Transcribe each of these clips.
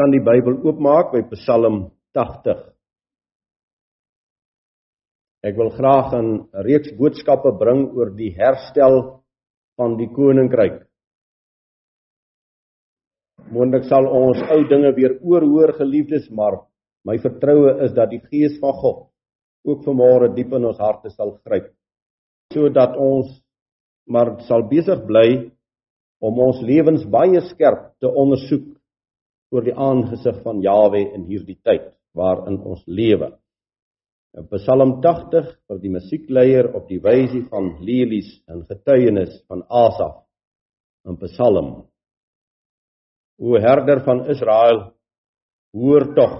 kan die Bybel oopmaak by Psalm 80. Ek wil graag 'n reeks boodskappe bring oor die herstel van die koninkryk. Moontlik sal ons ou dinge weer oorhoor geliefdes, maar my vertroue is dat die Gees van God ook vanmôre diep in ons harte sal gryp sodat ons maar sal besig bly om ons lewens baie skerp te ondersoek oor die aangesig van Jawe in hierdie tyd waarin ons lewe. In Psalm 80 vir die musiekleier op die wysie van lelies en getuienis van Asaf in Psalm. O herder van Israel, hoor tog.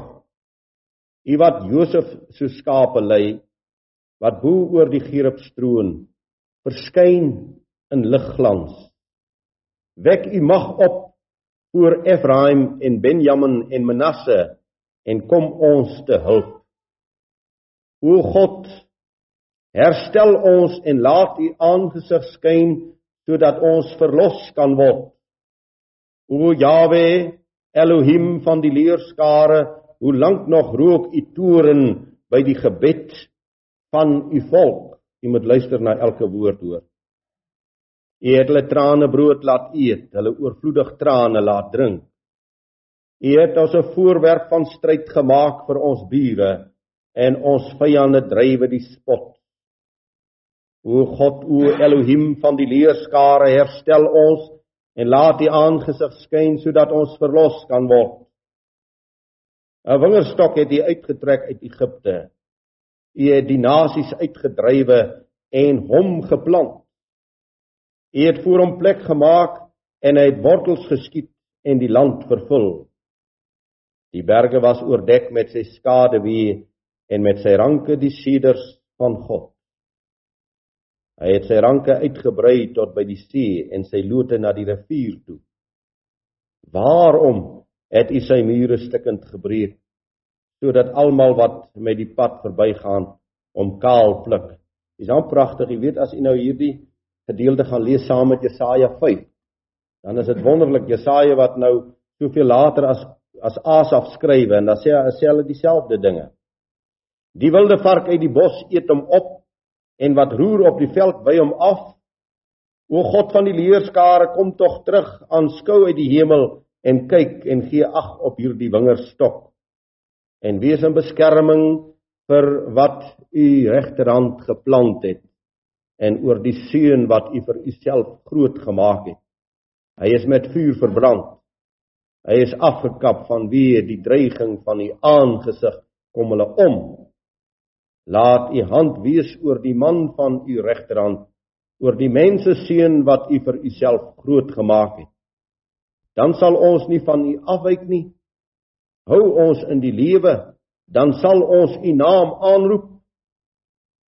U wat Josef so skape lei, wat bo oor die Gerub stroon, verskyn in ligglans. Wek u mag op oor Efraim en Benjamin en Manasse en kom ons te hulp. O God, herstel ons en laat u aangesig skyn sodat ons verlos kan word. O Jawe, Elohim van die leerskare, hoe lank nog rook u toren by die gebed van u volk? U moet luister na elke woord hoor. U het hulle trane brood laat eet, hulle oorvloedig trane laat drink. U het ons 'n voorwerp van stryd gemaak vir ons bure en ons vyande drywe die spot. O God, o Elohim van die leerskare, herstel ons en laat U aangesig skyn sodat ons verlos kan word. 'n Wingerstok het U uitgetrek uit Egipte. U het die nasies uitgedrywe en hom geplant. Hy het voor hom plek gemaak en hy het wortels geskiet en die land vervul. Die berge was oordek met sy skaduwee en met sy ranke die seders van God. Hy het sy ranke uitgebrei tot by die see en sy lote na die rivier toe. Waarom het hy sy mure stukkend gebreek sodat almal wat met die pad verbygaan om kaal pluk? Dis dan pragtig, jy weet as jy nou hierdie gedeelte gaan lees saam met Jesaja 5, dan is dit wonderlik Jesaja wat nou soveel later as as Asaf skrywe en dan sê hy sê hulle dieselfde dinge. Die wilde vark uit die bos eet hom op en wat roer op die veld by hom af. O God van die leerskare, kom tog terug, aanskou uit die hemel en kyk en gee ag op hierdie wingerstok. En wees 'n beskerming vir wat u regterhand geplant het en oor die seun wat u vir u self groot gemaak het. Hy is met vuur verbrand. Hy is afgekap van wie die dreiging van u aangesig kom hulle om. Laat u hand wees oor die man van u regterhand, oor die mense seun wat u vir u self groot gemaak het. Dan sal ons nie van u afwyk nie. Hou ons in die lewe, dan sal ons u naam aanroep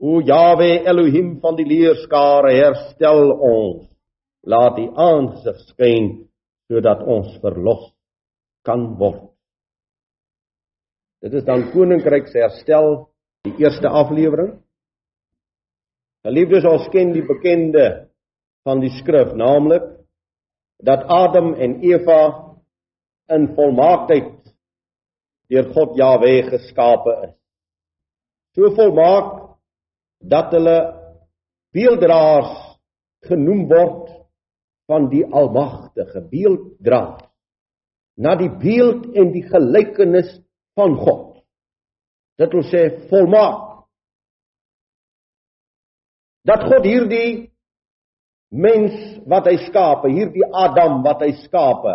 O Jawe Elohim van die leerskare, herstel ons. Laat U aangesig skyn sodat ons verlos kan word. Dit is dan koninkryk se herstel, die eerste aflewering. Geliefdes, ons ken die bekende van die skrif, naamlik dat Adam en Eva in volmaaktheid deur God Jawe geskape is. So volmaak dat hulle beelddraers genoem word van die almagtige beelddraer na die beeld en die gelykenis van God. Dit wil sê volmaak. Dat God hierdie mens wat hy skape, hierdie Adam wat hy skape,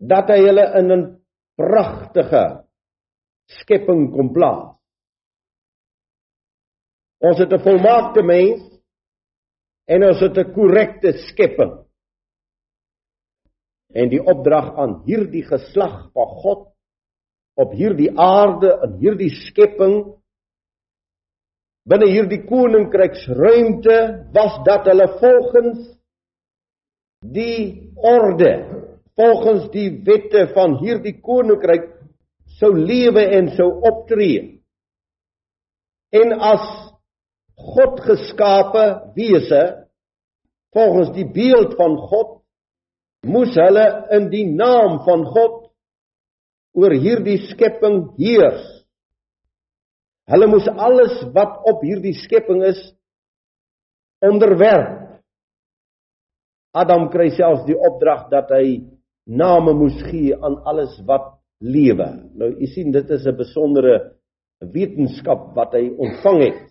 dat hy hulle in 'n pragtige skepping kom plaas. Ons het 'n volmaakte mens en ons het 'n korrekte skepping. En die opdrag aan hierdie geslag van God op hierdie aarde en hierdie skepping binne hierdie koninkryksruimte was dat hulle volgens die orde volgens die wette van hierdie koninkryk sou lewe en sou optree. En as God geskape wese volgens die beeld van God moes hulle in die naam van God oor hierdie skepping heers. Hulle moes alles wat op hierdie skepping is onderwerp. Adam kry selfs die opdrag dat hy name moes gee aan alles wat lewe. Nou u sien dit is 'n besondere wetenskap wat hy ontvang het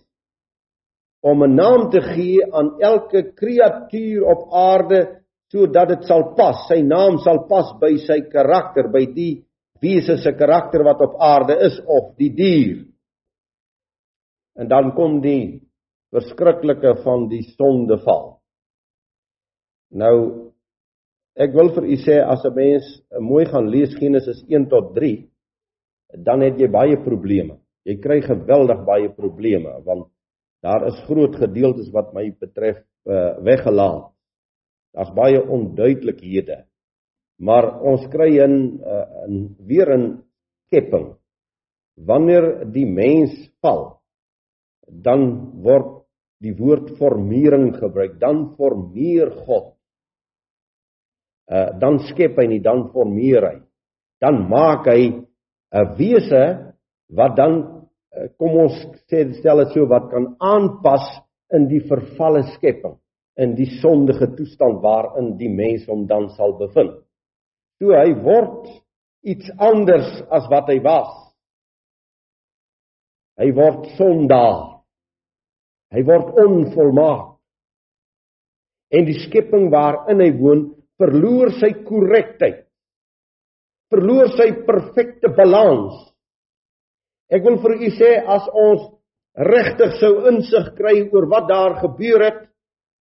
om 'n naam te gee aan elke kreatuur op aarde sodat dit sal pas. Sy naam sal pas by sy karakter, by die wese se karakter wat op aarde is of die dier. En dan kom die verskriklike van die sondeval. Nou ek wil vir u sê as 'n mens mooi gaan lees Genesis 1 tot 3, dan het jy baie probleme. Jy kry geweldig baie probleme want daar is groot gedeeltes wat my betref uh, weggelaat. Daar's baie onduidelikhede. Maar ons kry in uh, in weer 'n skepping. Wanneer die mens val, dan word die woord formering gebruik, dan formeer God. Uh dan skep hy nie, dan formeer hy. Dan maak hy 'n wese wat dan kom ons sê stel dit so wat kan aanpas in die vervalle skepping, in die sondige toestand waarin die mens hom dan sal bevind. So hy word iets anders as wat hy was. Hy word sondaar. Hy word onvolmaak. En die skepping waarin hy woon, verloor sy korrektheid. Verloor sy perfekte balans. Ek wil vir u sê as ons regtig sou insig kry oor wat daar gebeur het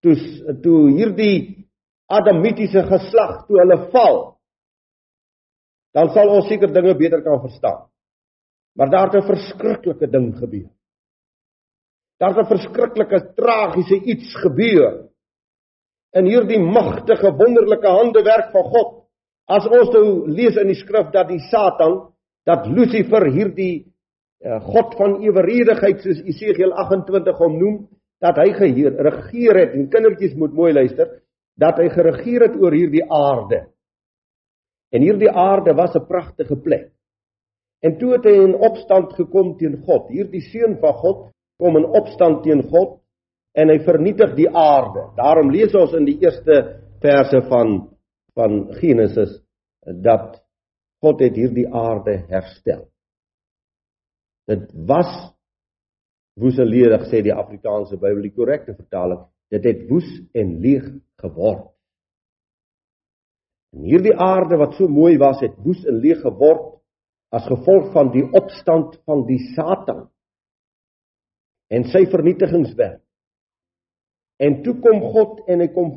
toe toe hierdie adamitiese geslag toe hulle val, dan sal ons seker dinge beter kan verstaan. Maar daar het 'n verskriklike ding gebeur. Daar's 'n verskriklike tragiese iets gebeur in hierdie magtige wonderlike handewerk van God. As ons nou lees in die skrif dat die Satan, dat Lucifer hierdie God van eweredigheid soos Esegiel 28 hom noem, dat hy geregeer het en kindertjies moet mooi luister, dat hy geregeer het oor hierdie aarde. En hierdie aarde was 'n pragtige plek. En toe het hy in opstand gekom teen God, hierdie seun van God kom in opstand teen God en hy vernietig die aarde. Daarom lees ons in die eerste verse van van Genesis dat God het hierdie aarde herstel. Dit was woes en ledig sê die Afrikaanse Bybel die korrekte vertaling. Dit het woes en leeg geword. En hierdie aarde wat so mooi was, het woes en leeg geword as gevolg van die opstand van die Satan en sy vernietigingswerk. En toe kom God en hy kom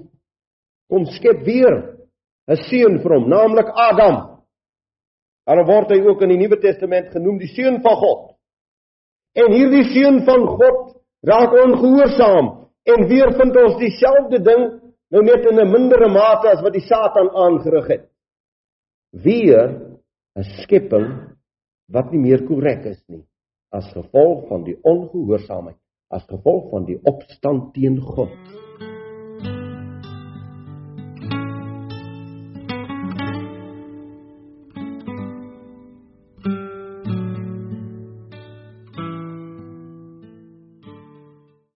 kom skep weer 'n seun vir hom, naamlik Adam. Daarom word hy ook in die Nuwe Testament genoem die seun van God. En hierdie seun van God raak ongehoorsaam en weer vind ons dieselfde ding nou net in 'n mindere mate as wat die Satan aangerig het. Weer 'n skepping wat nie meer korrek is nie as gevolg van die ongehoorsaamheid, as gevolg van die opstand teen God.